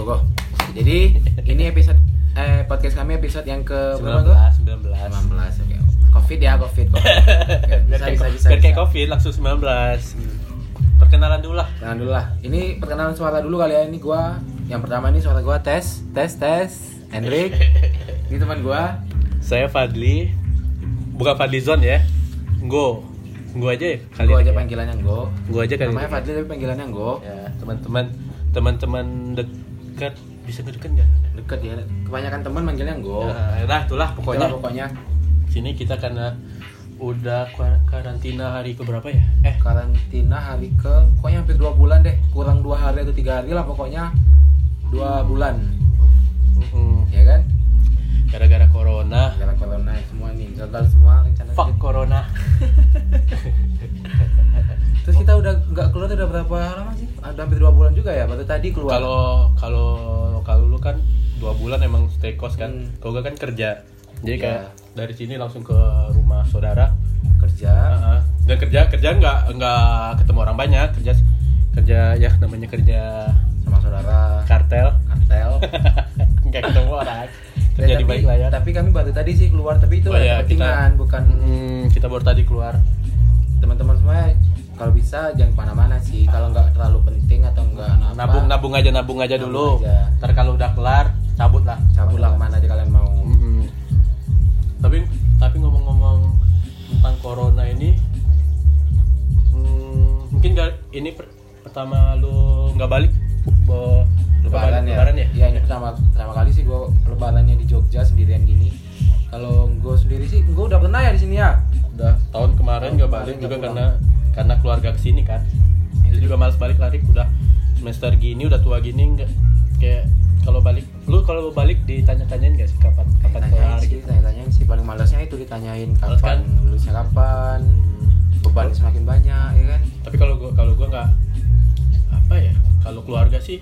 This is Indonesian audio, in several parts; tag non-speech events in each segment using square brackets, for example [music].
go go. Jadi ini episode eh podcast kami episode yang ke berapa tuh? 19 19 19 oke. Covid ya, Covid. [laughs] COVID. Biar bisa, bisa, bisa, biar kayak bisa. covid langsung 19 perkenalan dulu lah Jangan dulu lah. Ini perkenalan suara dulu kali ya. Ini gua yang pertama ini suara gua tes, tes, tes. Hendrik. [laughs] Ini teman gua. saya Fadli bukan Fadli Zon ya Go Go aja ya kali Gua ini aja ya. panggilannya Go. Go aja kali Namanya. Fadli tapi panggilannya Go. ya teman-teman teman-teman dekat. Bisa dekat nggak? Deket ya. Kebanyakan teman manggilnya Go. Ya, nah itulah pokoknya Itulah pokoknya. sini kita karena udah kar- karantina hari ke berapa ya? Eh. Karantina hari ke pokoknya hampir dua bulan deh. Kurang dua hari atau tiga hari lah pokoknya. Dua bulan. Mm-mm. ya kan? Gara-gara corona. Gara corona semua nih gagal semua rencana fuck kita. corona [laughs] terus kita udah nggak keluar udah berapa lama sih? Ada hampir dua bulan juga ya? Baru tadi keluar. Kalau kalau kalau lu kan dua bulan emang stay kos kan? Hmm. kalau gue kan kerja. Jadi Iya. kayak dari sini langsung ke rumah saudara. Kerja. Heeh. dan kerja kerja nggak nggak ketemu orang banyak. Kerja kerja ya namanya kerja sama saudara. Kartel. Kartel. [laughs] Nggak ketemu orang. Ya, kerja di tapi, baik layar. tapi kami baru tadi sih keluar tapi itu Oh iya, kepentingan bukan Hmm, kita baru tadi keluar. teman-teman semua kalau bisa jangan ke mana-mana sih. Kalau nggak terlalu penting atau nggak apa, nabung nabung aja nabung aja Nabung dulu. aja. ntar kalau udah kelar cabut lah. Cabut lah ke mana aja kalian mau. Mm-mm. tapi tapi ngomong-ngomong tentang corona ini hmm, mungkin gak, ini per- pertama lu nggak balik? Bo- lebaran ya? lebaran ya? Iya, ini pertama pertama kali sih gue lebarannya di Jogja sendirian gini. Kalau gue sendiri sih gue udah pernah ya di sini ya. Udah tahun kemarin nggak balik juga karena karena keluarga ke sini kan itu juga males balik lari udah semester gini udah tua gini nggak kayak kalau balik lu kalau balik ditanya-tanyain gak sih kapan kapan kelar sih gitu tanya-tanyain sih paling malesnya itu ditanyain Males kapan kan? lulusnya kapan Hmm. beban semakin banyak ya kan tapi kalau gua kalau gua nggak apa ya kalau keluarga sih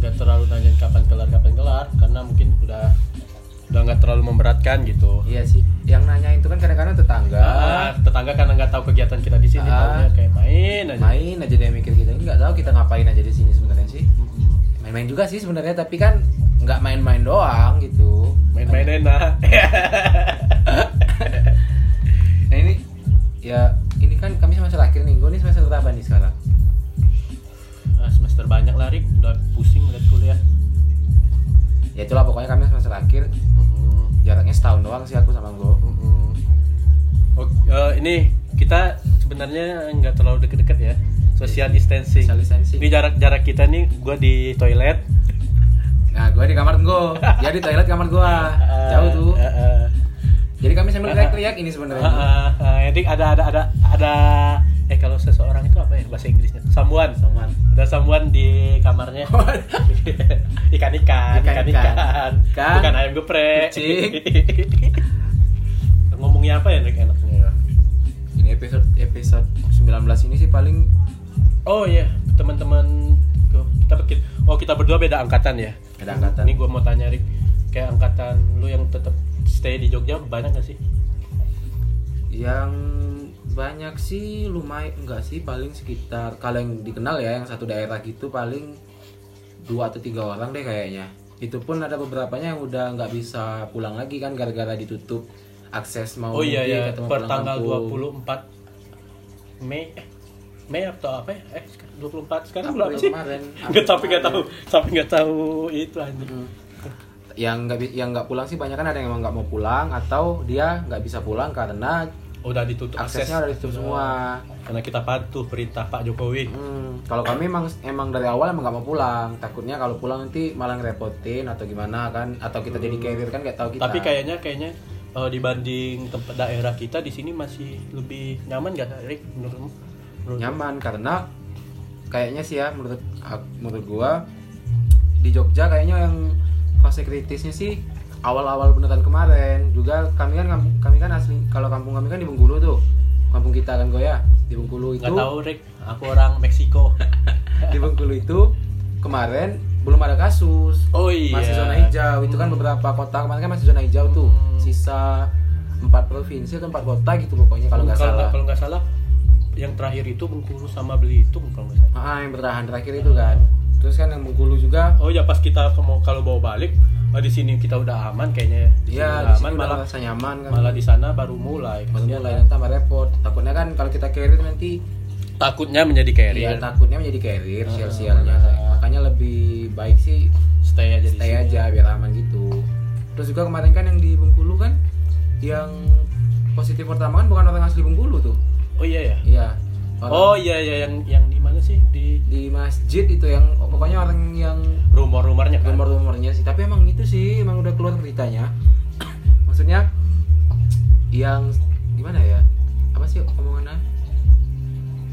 nggak terlalu nanyain kapan kelar kapan kelar karena mungkin udah udah nggak terlalu memberatkan gitu iya sih yang nanyain itu kan kadang-kadang tetangga. Ah, tetangga karena nggak tahu kegiatan kita di sini Ah. taunya kayak main aja. Main aja dia mikir kita ini nggak tahu kita ngapain aja di sini sebenarnya sih. Main-main juga sih sebenarnya tapi kan nggak main-main doang gitu. Main-main enak. [laughs] Nah ini ya ini kan kami semester akhir nih gue nih semester berapa nih sekarang? Ah, semester banyak lari udah pusing lihat kuliah. Ya itulah pokoknya kami semester akhir. Jaraknya setahun doang sih aku sama gue Mm-mm. Oh, eh, ini kita sebenarnya nggak terlalu deket-deket ya. Social distancing. Social distancing. Ini jarak-jarak kita nih, gue di toilet. nah gue di kamar gue dia di toilet kamar gue [laughs] jauh tuh. Eh, eh, jadi kami sambil teriak-teriak ini sebenarnya. Eh, eh, Jadi ada ada ada ada eh kalau bahasa Inggrisnya? Someone. Someone. Ada someone di kamarnya. [laughs] Ikan-ikan, Ikan-ikan. ikan-ikan. Ikan. Bukan ayam geprek. [laughs] Ngomongnya apa ya Rick, enaknya? ini episode episode 19 ini sih paling Oh iya, teman-teman Tuh, kita bikin. Oh kita berdua beda angkatan ya. Beda angkatan. Ini gue mau tanya Rik, kayak angkatan lu yang tetap stay di Jogja banyak gak sih? yang banyak sih lumayan enggak sih paling sekitar kalau yang dikenal ya yang satu daerah gitu paling dua atau tiga orang deh kayaknya itu pun ada beberapanya yang udah nggak bisa pulang lagi kan gara-gara ditutup akses mau Oh iya ya, mau per tanggal kampung. 24 Mei Mei atau apa ya? Eh sekarang 24 sekarang April berapa sih? kemarin. Tapi [laughs] nggak tahu, tapi nggak tahu itu anjing. Hmm. yang nggak yang nggak pulang sih banyak kan ada yang emang nggak mau pulang atau dia nggak bisa pulang karena Udah ditutup akses. aksesnya udah ditutup semua Karena kita patuh perintah Pak Jokowi. Hmm, kalau kami emang emang dari awal emang nggak mau pulang. Takutnya kalau pulang nanti malah ngerepotin atau gimana kan? Atau kita jadi carrier kan nggak tahu kita. Tapi kayaknya kayaknya eh, dibanding tempat daerah kita di sini masih lebih nyaman gak, Rik? Menurutmu? Menurut nyaman karena kayaknya sih ya menurut menurut gua di Jogja kayaknya yang fase kritisnya sih awal-awal beneran kemarin juga kami kan kami kan asli kalau kampung kami kan di Bengkulu tuh kampung kita kan goya di Bengkulu itu Nggak tahu, Rik. Aku orang Meksiko. [laughs] di Bengkulu itu kemarin belum ada kasus Oh iya. masih zona hijau itu kan beberapa kota kemarin kan masih zona hijau tuh Hmm. sisa empat provinsi atau empat kota gitu pokoknya kalau nggak salah Kalau nggak salah, yang terakhir itu Bengkulu sama Belitung kalau nggak salah. ah yang bertahan terakhir itu kan terus kan yang Bengkulu juga Oh ya pas kita mau kalau bawa balik, oh, di sini kita udah aman kayaknya. ya. Di sini ya udah aman malah rasa nyaman kan malah di sana baru mulai. baru mulai kan. tambah repot takutnya kan kalau kita carrier nanti Takutnya menjadi carrier. Iya takutnya menjadi carrier Ah. sial-sialnya makanya lebih baik sih Stay aja di stay sini. aja biar aman gitu terus juga kemarin kan yang di Bengkulu kan yang positif pertama kan bukan orang asli Bengkulu tuh Oh iya ya. iya orang Oh iya ya yang yang di mana sih di di masjid itu yang pokoknya orang yang rumor-rumornya kan? rumor-rumornya sih tapi emang itu sih emang udah keluar beritanya. [clears throat] Maksudnya yang gimana ya? Apa sih omongannya?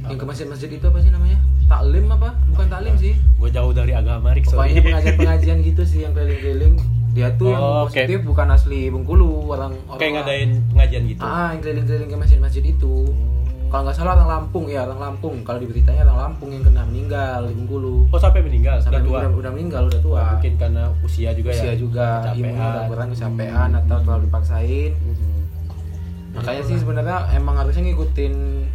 Yang ke masjid-masjid itu apa sih namanya? Taklim apa? Bukan taklim sih. Gue jauh dari agama Rik. pokoknya pengajian-pengajian [laughs] gitu sih yang keliling-keliling. Dia tuh yang Oh, oke. positif bukan asli Bengkulu orang orang Kayak ngadain pengajian gitu. ah yang keliling-keliling ke masjid-masjid itu kalau nggak salah orang Lampung ya orang Lampung kalau di beritanya orang Lampung yang kena meninggal di Bengkulu Oh sampai meninggal, sampai udah tua. udah, udah meninggal udah tua mungkin karena usia juga ya. usia juga imunnya udah kurang kecapean atau terlalu dipaksain Mhm. makanya sih sebenarnya emang harusnya ngikutin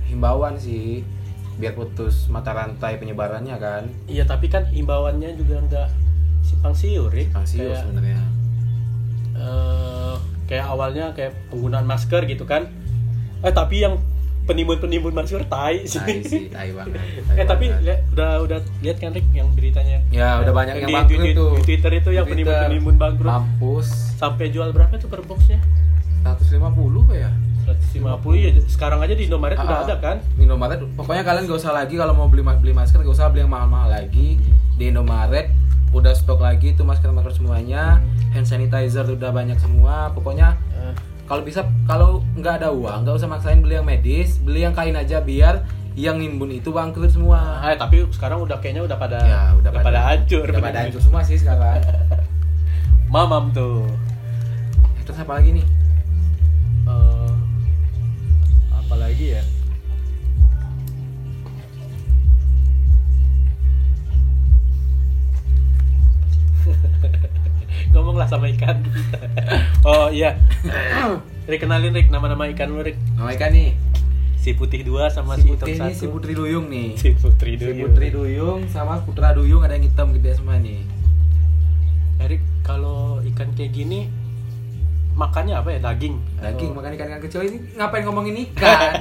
himbauan sih biar putus mata rantai penyebarannya kan Iya tapi kan imbauannya juga nggak simpang siur, Rik. Angsius Kayak, sebenarnya eh, kayak awalnya kayak penggunaan masker gitu kan. Eh tapi yang penimbun-penimbun masker tai sih. tai [laughs] sih tai banget eh tapi lihat udah udah lihat kan Rik yang beritanya. ya udah banyak yang bangkrut di, tuh di Twitter itu yang Di penimbun-penimbun bangkrut. mampus Sampai jual berapa tuh per boxnya? 150 apa ya 150 ya. Sekarang aja di Indomaret udah Ah, ada kan? di Indomaret pokoknya kalian gak usah lagi kalau mau beli beli masker gak usah beli yang mahal-mahal lagi di Indomaret udah stok lagi tuh masker-masker semuanya hand sanitizer udah banyak semua pokoknya Eh, kalau bisa kalau nggak ada uang nggak usah maksain beli yang medis beli yang kain aja biar yang nimbun itu bangkrut semua Ah, tapi sekarang udah kayaknya udah pada ya udah, pada hancur. udah pada hancur semua sih sekarang [laughs] Mamam tuh. terus apa lagi nih Eh, apa lagi ya? Ngomonglah sama ikan. [laughs] oh iya. Rik kenalin Rik nama-nama ikan lu Rik. nama ikan nih Si putih dua sama si si, hitam satu. si putri duyung nih [laughs] Si putri si duyung. putri duyung sama putra duyung ada yang hitam gede semua nih Erik kalau ikan kayak gini makannya apa ya daging? daging Atau- makan ikan ikan kecil ini ngapain ngomongin [laughs] ikan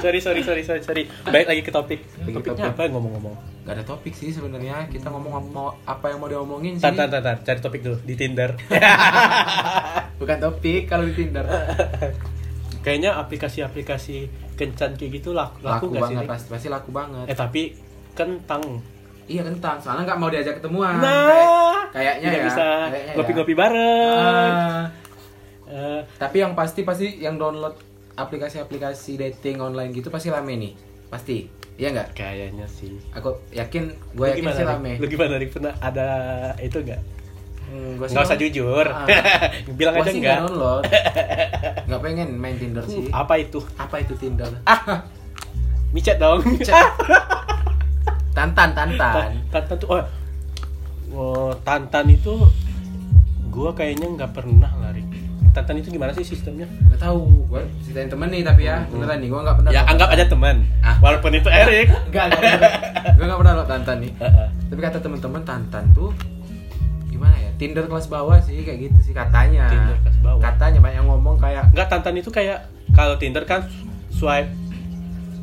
sorry sorry sorry sorry sorry. Baik lagi ke topik. Lagi ke Topiknya topik. apa ngomong-ngomong? Gak ada topik sih sebenarnya kita ngomong apa- mau apa yang mau diomongin sih Tar, tar, tar, cari topik dulu di Tinder. [laughs] bukan topik kalau di Tinder Kayaknya aplikasi-aplikasi kencan kayak gitu laku, laku, laku nggak sih? banget Rik? pasti pasti laku banget Eh tapi kentang. iya kentang soalnya nggak mau diajak ketemuan Nah, Kayak- kayaknya ya bisa ya. ngopi-ngopi bareng. Ah, Eh, tapi yang pasti pasti yang download aplikasi-aplikasi dating online gitu pasti rame nih pasti iya nggak kayaknya sih. aku yakin gue yakin gimana, sih rame Lu gimana Rik? Pernah ada itu nggak? Hmm, Nggak usah jujur. Ah. [laughs] Bilang aja enggak. nggak download [laughs] nggak pengen main Tinder sih Apa itu? apa itu Tinder Ah, [laughs] micet dong. tantan tantan Tantan tuh, oh, oh, Tantan itu gua kayaknya nggak pernah lari. Tantan itu gimana sih sistemnya? nggak tahu gue ceritain temen nih tapi ya beneran nih gue nggak pernah Ya anggap aja teman. Ah. Walaupun itu Erik. Enggak, [laughs] gue gak pernah lo Tantan nih. Tapi kata teman-teman Tantan tuh gimana ya? Tinder kelas bawah sih kayak gitu sih katanya. Tinder kelas bawah. Katanya banyak yang ngomong kayak Enggak Tantan itu kayak kalau Tinder kan swipe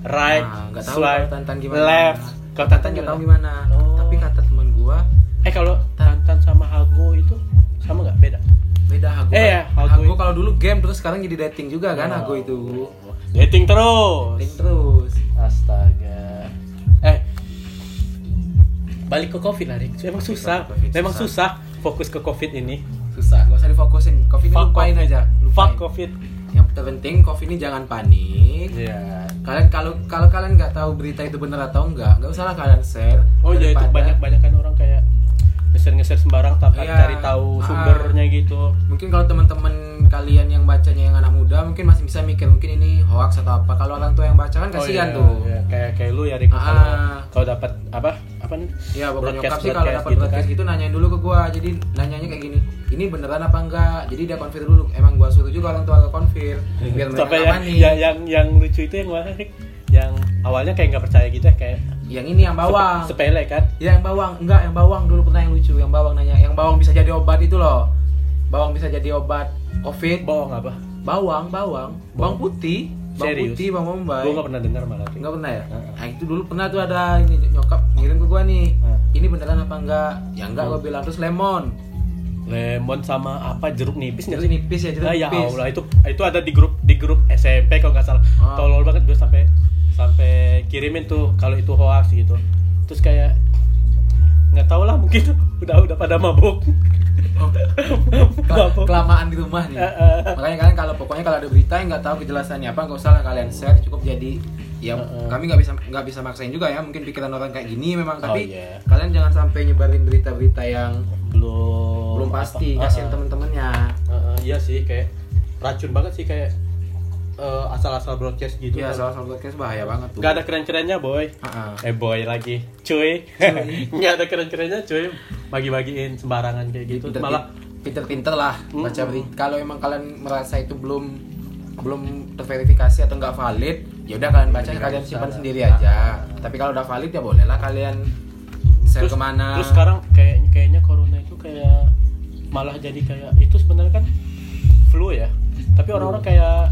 right, nah, nggak tahu swipe Tantan gimana. left. Kalau Tantan nggak tahu gimana. Oh. Tapi kata teman gua Eh kalau Tantan sama Hago itu sama nggak beda? Beda Hago. Eh, ya, Hago Hago itu. kalau dulu game terus sekarang jadi dating juga kan Hago itu. Dating terus. Dating terus. Astaga. Eh, balik ke covid lah, Rik. Emang susah. COVID, Memang susah. susah. fokus ke covid ini. Susah, gak usah difokusin. Covid ini Fuck lupain COVID. aja. Lupain. Fuck covid. Yang terpenting Covid ini jangan panik. Iya. Kalian kalau kalau kalian nggak tahu berita itu benar atau enggak, nggak usah lah kalian share. Oh iya itu banyak kan orang kayak ngeser-ngeser sembarang tanpa Iya. cari tahu Ah. sumbernya gitu. mungkin kalau teman-teman kalian yang bacanya yang anak muda mungkin masih bisa mikir mungkin ini hoax atau apa kalau orang tua yang baca kan kasihan Oh, iya, tuh iya. Kayak kayak lu ya Rik Ah. kalau kalau dapat apa? Apa nih? ya pokoknya Broadcast- nyokap sih kalau dapat gitu broadcast kan. gitu nanyain dulu ke gua jadi nanyanya kayak gini ini beneran apa enggak jadi dia konfir dulu emang gua suruh juga orang tua ke konfir biar mereka nggak yang, panik yang yang yang lucu itu yang mana? Yang awalnya kayak nggak percaya gitu ya kayak yang ini yang bawang Sepe- sepele kan ya yang bawang enggak yang bawang dulu pernah yang lucu yang bawang nanya yang bawang bisa jadi obat itu loh bawang bisa jadi obat covid bohong apa bawang bawang bawang putih bawang Serius? putih bawang bombay gue gak pernah dengar malah tuh. Enggak pernah ya? Heeh. Nah itu dulu pernah tuh ada ini nyokap ngirim ke gua nih. Heeh. Ini beneran apa enggak? Ya enggak gua bilang terus lemon. lemon sama apa jeruk nipis Jeruk nipis ya, jeruk ah, ya nipis. Allah itu itu ada di grup di grup SMP kalau nggak salah Ah. tolol banget gue sampai sampai kirimin tuh kalau itu hoax gitu. Terus kayak nggak tahu lah mungkin udah udah pada mabuk. [laughs] Kel- mabuk. kelamaan di rumah nih. Makanya kalian kalau pokoknya kalau ada berita yang nggak tahu kejelasannya apa nggak usah lah kalian share cukup jadi. Ya kami nggak bisa nggak bisa maksain juga ya mungkin pikiran orang kayak gini memang Oh, tapi iya. kalian jangan sampai nyebarin berita-berita yang belum belum pasti kasihin ah, ah. temen-temennya. Ah, ah, iya sih kayak racun banget sih kayak eh, asal-asal broadcast gitu ya kan. soal podcast bahaya banget tuh nggak ada keren-kerennya boy Heeh. eh boy lagi cuy [laughs] nggak ada keren-kerennya cuy bagi-bagiin sembarangan kayak gitu Pinter- malah pinter-pinter lah baca Mm-mm. berita. Kalau emang kalian merasa itu belum belum terverifikasi atau nggak valid, ya udah kalian baca kalian simpan sendiri aja. Ah. Tapi kalau udah valid ya bolehlah kalian share terus, ke mana. terus sekarang kayak kayaknya corona itu kayak malah jadi kayak itu sebenarnya kan flu ya tapi orang-orang kayak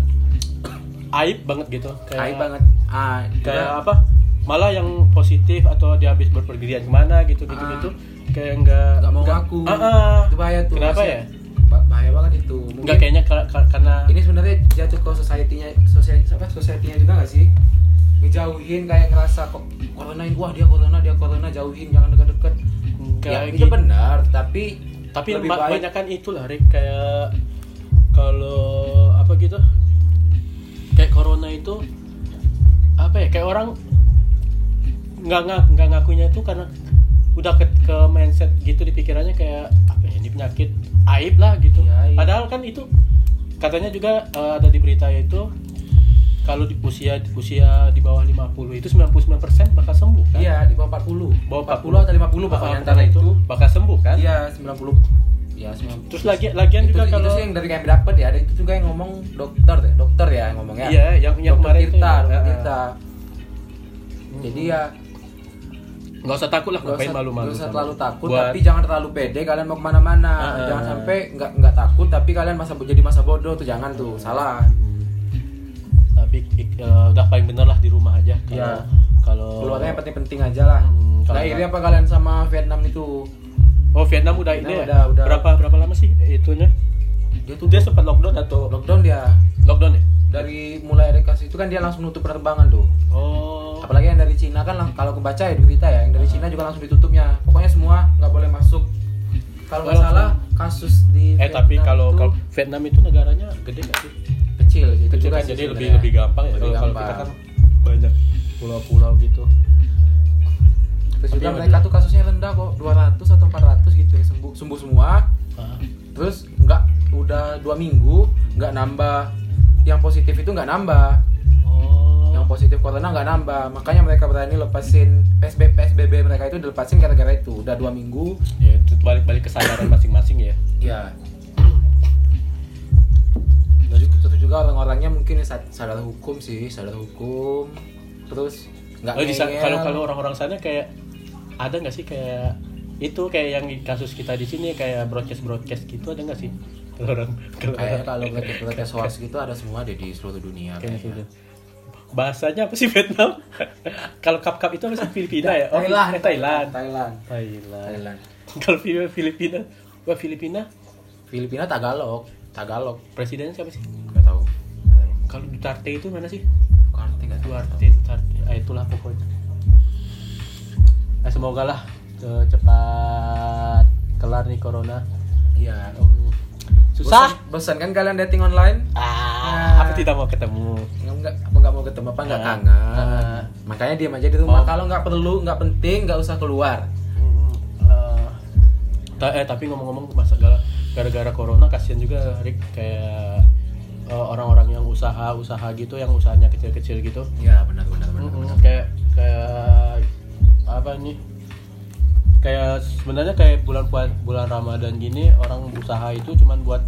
aib banget gitu kayak Aib banget. Ah, kayak juga- apa malah yang positif atau dia habis berpergian ke mana gitu gitu gitu kayak nggak nggak mau ngaku. Ah, ah. Itu bahaya tuh. kenapa ya ba- Bahaya banget itu. Mungkin nggak kayaknya ka- ka- karena ini sebenarnya jatuh ke society-nya society apa society-nya juga nggak sih? Ngejauhin kayak ngerasa kok corona ini wah dia corona dia corona jauhin jangan dekat-dekat. Ya, gitu. itu benar, tapi tapi lebih baik banyak kan itulah Rick kayak kayak corona itu apa ya kayak orang nggak nggak nggak ngakunya itu karena udah ke, ke mindset gitu di pikirannya kayak apa ya ini penyakit aib lah gitu Iya, aib. padahal kan itu katanya juga eh, ada di berita itu kalau di usia usia di bawah 50 itu 99% bakal sembuh kan Iya, di bawah 40. Bawah 40 atau 50 pokoknya Ah, antara itu. bakal sembuh kan Iya, 90. Ya, 90. terus lagi lagian itu, juga itu kalau sih yang dari kami dapat ya, ada itu juga yang ngomong dokter deh, dokter ya yang ngomongnya. Iya, yang yang dokter kemarin itu Tirta, ya. dokter ah. Tirta. Jadi ya nggak usah takut lah nggak ngapain usah, malu-malu nggak usah terlalu takut, buat tapi jangan terlalu pede kalian mau ke mana-mana. Ah. jangan sampai nggak nggak takut, tapi kalian masa jadi masa bodoh tuh jangan tuh, salah. Hmm. tapi eh, udah paling bener lah di rumah aja kalau Iya. kalau Keluarnya yang penting-penting aja lah. Hmm, kalau Nah, akhirnya apa kalian sama Vietnam itu? Oh Vietnam udah ini Vietnam ya? udah- udah. berapa berapa lama sih itunya? Dia itu dia sempat lockdown atau? Lockdown dia. lockdown ya? Dari mulai ada kasus itu kan dia langsung nutup penerbangan tuh. oh. Apalagi yang dari Cina kan lang- kalau aku baca ya berita ya yang dari Cina juga langsung ditutupnya. Pokoknya semua nggak boleh masuk. Kalau nggak Oh, salah kasus di eh tapi Vietnam kalau tuh kalau Vietnam itu negaranya gede nggak sih? Kecil kecil kan jadi lebih lebih gampang ya Lebih kalau kalau kita kan banyak pulau-pulau gitu terus juga mereka tuh kasusnya rendah kok 200 atau 400 gitu ya sembuh sembuh semua. Ah. terus nggak udah dua minggu nggak nambah. Yang positif itu nggak nambah. Oh. Yang positif corona nggak nambah. Makanya mereka berani lepasin PSBB PSBB mereka itu dilepasin gara-gara itu. Udah dua minggu. Ya itu balik-balik kesadaran masing-masing ya. Ya. Itu juga orang-orangnya mungkin sad- sadar hukum sih, sadar hukum. Terus nggak Oh, kalau kalau orang-orang sana kayak ada nggak sih kayak itu kayak yang kasus kita di sini kayak broadcast broadcast gitu ada nggak sih kalau orang kalau orang- kalau protes [laughs] hoax gitu ada semua deh di seluruh dunia kayaknya. gitu. bahasanya apa sih Vietnam [laughs] kalau kap kap itu apa sih Filipina ya oh, Thailand, eh, Thailand Thailand. Thailand Thailand. kalau Fili- Filipina wah Filipina Filipina Tagalog, Tagalog. presidennya siapa sih Gak tahu. kalau Duterte itu mana sih Duterte nggak tahu. Duarte Duterte ah, itulah pokoknya nah, semoga lah eh, cepat kelar nih corona Iya. Susah Bosan, kan kalian dating online? ah, aku tidak mau ketemu Enggak, apa nggak mau ketemu apa nggak Ah. kangen? Ah. Makanya diam aja di rumah. Oh. Kalau nggak perlu, nggak penting, nggak usah keluar. Eh, ta- eh tapi ngomong-ngomong masa gara- gara-gara corona kasihan juga Rick kayak eh, orang-orang yang usaha usaha gitu yang usahanya kecil-kecil gitu Ya benar benar benar. kayak kayak apa nih kayak sebenarnya kayak bulan bulan Ramadan gini orang usaha itu cuman buat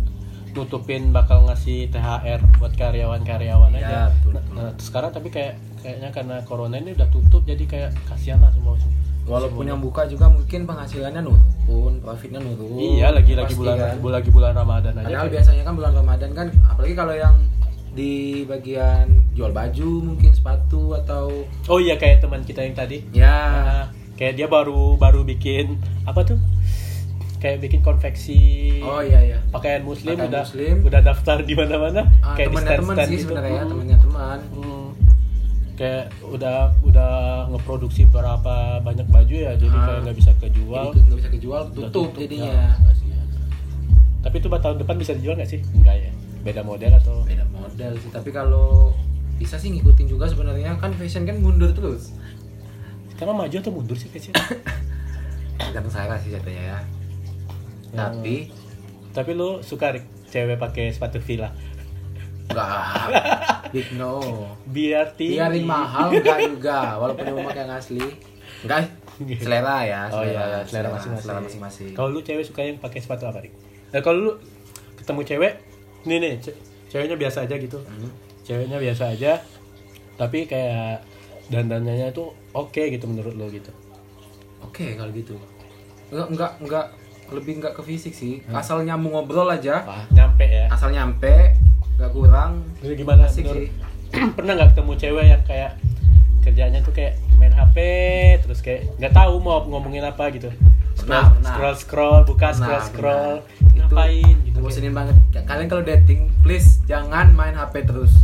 nutupin bakal ngasih THR buat karyawan-karyawan aja. Ya, betul, Nah, betul. nah, sekarang tapi kayak kayaknya karena corona ini udah tutup jadi kayak kasihan lah semua walaupun yang buka juga mungkin penghasilannya nurun profitnya nurun iya lagi lagi Pasti bulan kan. lagi bulan ramadan aja padahal kayak- biasanya kan bulan ramadan kan apalagi kalau yang di bagian jual baju mungkin sepatu atau oh iya kayak teman kita yang tadi ya Nah, kayak dia baru baru bikin apa tuh kayak bikin konveksi oh iya iya pakaian muslim Pakaian udah muslim. udah daftar di mana-mana Ah, kayak di temennya teman stand-stand sih gitu. sebenarnya Hmm. temennya teman Hmm. kayak udah udah ngeproduksi berapa banyak baju ya jadi Ah. kayak nggak bisa kejual nggak bisa kejual tutup tutup, jadinya ya, kasihan. tapi itu tahun depan bisa dijual nggak sih enggak ya beda model atau? Beda model sih tapi kalau bisa sih ngikutin juga sebenarnya. Kan fashion kan mundur terus. Sekarang maju atau mundur sih kecil [coughs] tergantung saya sih jatuhnya ya. Ya. tapi tapi lu suka cewek pakai sepatu villa? Enggak. [laughs] Big no. Biar tinggi. Biarin mahal enggak juga. Walaupun yang pakai yang asli. Enggak. Selera ya oh iya iya, selera masing-masing selera masing-masing. Kalau lu cewek suka yang pakai sepatu apa Rik? Nah, kalau lu ketemu cewek nih nih ce- ceweknya biasa aja gitu. Hmm. ceweknya biasa aja tapi kayak dandanannya tuh oke gitu menurut lo gitu. Oke kalau gitu. Enggak enggak enggak lebih enggak ke fisik sih. Hmm. asal nyambung ngobrol aja. Wah, nyampe ya? Asal nyampe enggak kurang. Jadi gimana Asik menurut sih. [clears throat] pernah nggak ketemu cewek yang kayak kerjanya tuh kayak main HP terus kayak nggak tahu mau ngomongin apa gitu? Scroll Pernah, pernah. scroll scroll buka Pernah, scroll scroll. pernah. ngapain gitu bosenin banget kalian kalau dating please jangan main HP terus.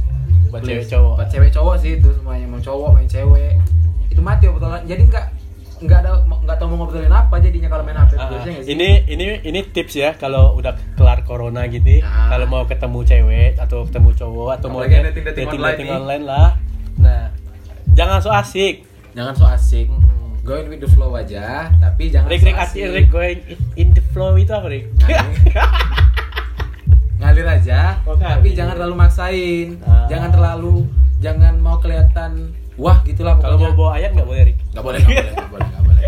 Buat Please. cewek cowok. Buat cewek cowok sih itu semuanya mau cowok main cewek. Itu mati obrolan. Jadi nggak nggak ada nggak tahu mau ngobrolin apa jadinya kalau main HP Ah, biasanya nggak sih? ini ini ini tips ya kalau udah kelar corona gini Nah. kalau mau ketemu cewek atau ketemu cowok atau mau dating dating-dating dating, online dating online lah. Nah jangan so asik. Jangan so asik. Going with the flow aja tapi jangan Rick so Rick asik. Rick. Going in, in the flow itu apa Rick? [laughs] ngalir aja Oh, tapi jangan terlalu maksain Ah. jangan terlalu jangan mau kelihatan wah gitulah kalau pokoknya. mau bawa ayat nggak boleh Rick? nggak boleh nggak boleh nggak boleh nggak boleh. [laughs]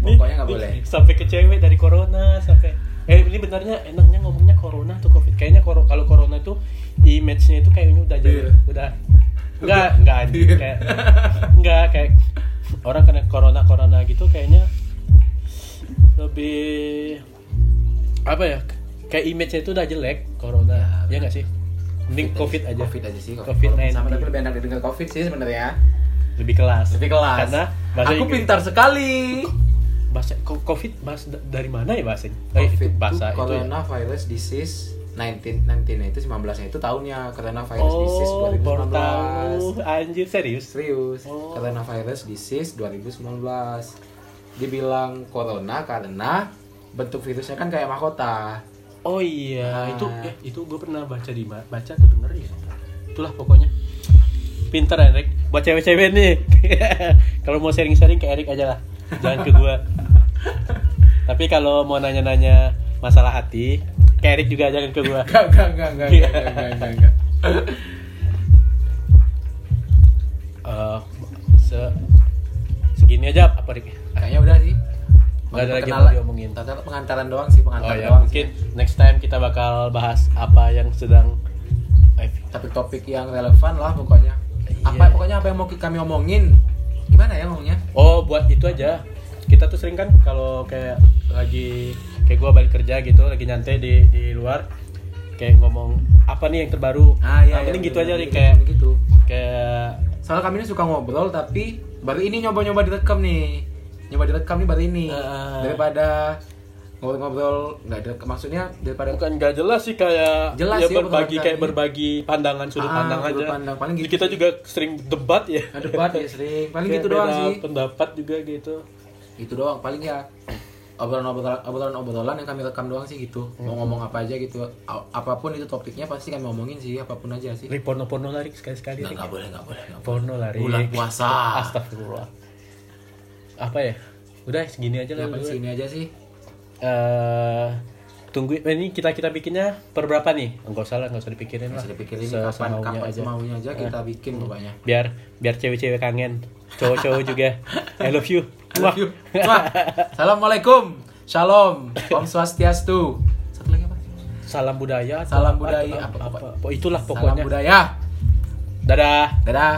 Pokoknya nggak boleh. sampai ke cewek dari corona sampai eh ini benarnya enaknya ngomongnya corona atau covid? Kayaknya koro- kalau corona itu image-nya itu kayaknya udah jadi udah enggak enggak anjing Bir. kayak enggak kayak orang kena corona corona gitu kayaknya lebih apa ya kayak image-nya itu udah jelek corona. Ya nggak sih? Mending covid aja. Covid aja sih covid sama 19 tapi lebih enak didengar covid sih sebenarnya. Lebih kelas. Lebih kelas. Karena bahasa aku Inggris- pintar sekali. Bahasa covid bahasa da- dari mana ya bahasanya Eh, covid itu bahasa itu itu ya? coronavirus disease 19 19 itu 19 nya itu tahunnya coronavirus disease Oh, baru 2019 tahu. Anjir serius. serius. Oh. coronavirus disease 2019 dibilang corona karena bentuk virusnya kan kayak mahkota Oh iya, Ah. itu eh, itu gue pernah baca di baca atau denger ya. Itulah pokoknya. Pinter Erik, buat cewek-cewek nih. [laughs] kalau mau sharing-sharing ke Erik aja lah. Jangan ke gua. Tapi kalau mau nanya-nanya masalah hati, ke Erik juga jangan ke gua. [laughs] Enggak, enggak, enggak, enggak, enggak, enggak, enggak, enggak. Eh, se segini aja apa Rik? Kayaknya udah sih. Nggak ada lagi Perkenalan. mau diomongin. Tata pengantaran doang sih, Oh pengantaran ya, doang. mungkin next time kita bakal bahas apa yang sedang topik-topik yang relevan lah pokoknya. Apa Iya. pokoknya apa yang mau kami omongin? Gimana ya ngomongnya? Oh, buat itu aja. Kita tuh sering kan kalau kayak lagi kayak gua balik kerja gitu, lagi nyantai di di luar kayak ngomong apa nih yang terbaru. Ah iya. Nah, iya, gitu aja bener, nih bener, kayak gitu. kayak Soalnya kami ini suka ngobrol tapi baru ini nyoba-nyoba direkam nih. Nyoba direkam nih baru ini. Ah. Daripada ngobrol-ngobrol nggak direkam maksudnya daripada bukan nggak jelas sih kayak Jelas ya sih berbagi kayak kami. berbagi pandangan sudut Ah, pandang sudut aja. pandang. Paling gitu kita sih. juga sering debat ya. ada debat ya sering. Paling Kayak gitu doang sih. Pendapat juga gitu. Itu doang paling ya obrolan-obrolan obrolan-obrolan yang kami rekam doang sih gitu. Hmm. Mau ngomong apa aja gitu. A- Apa pun itu topiknya pasti kami ngomongin sih, apa pun aja sih. Rik porno-porno lari sekali-sekali. Nggak, Rik. nggak boleh, nggak boleh. nggak boleh. Porno lari. Bulan puasa. Astagfirullah. Apa ya? Udah segini aja lah. Sini aja sih. eh tunggu eh, ini kita kita bikinnya per berapa nih enggak usah lah enggak usah dipikirin lah Bisa dipikirin Se- kapan kapan aja. Eh. semaunya aja kita bikin pokoknya. biar biar cewek-cewek kangen cowok-cowok juga [laughs] I love you I love you. Assalamualaikum. Shalom. Om Swastiastu. Satu lagi apa? salam budaya Salam apa- budaya. apa, Apa- apa, apa- apa- itulah Salam pokoknya budaya. dadah dadah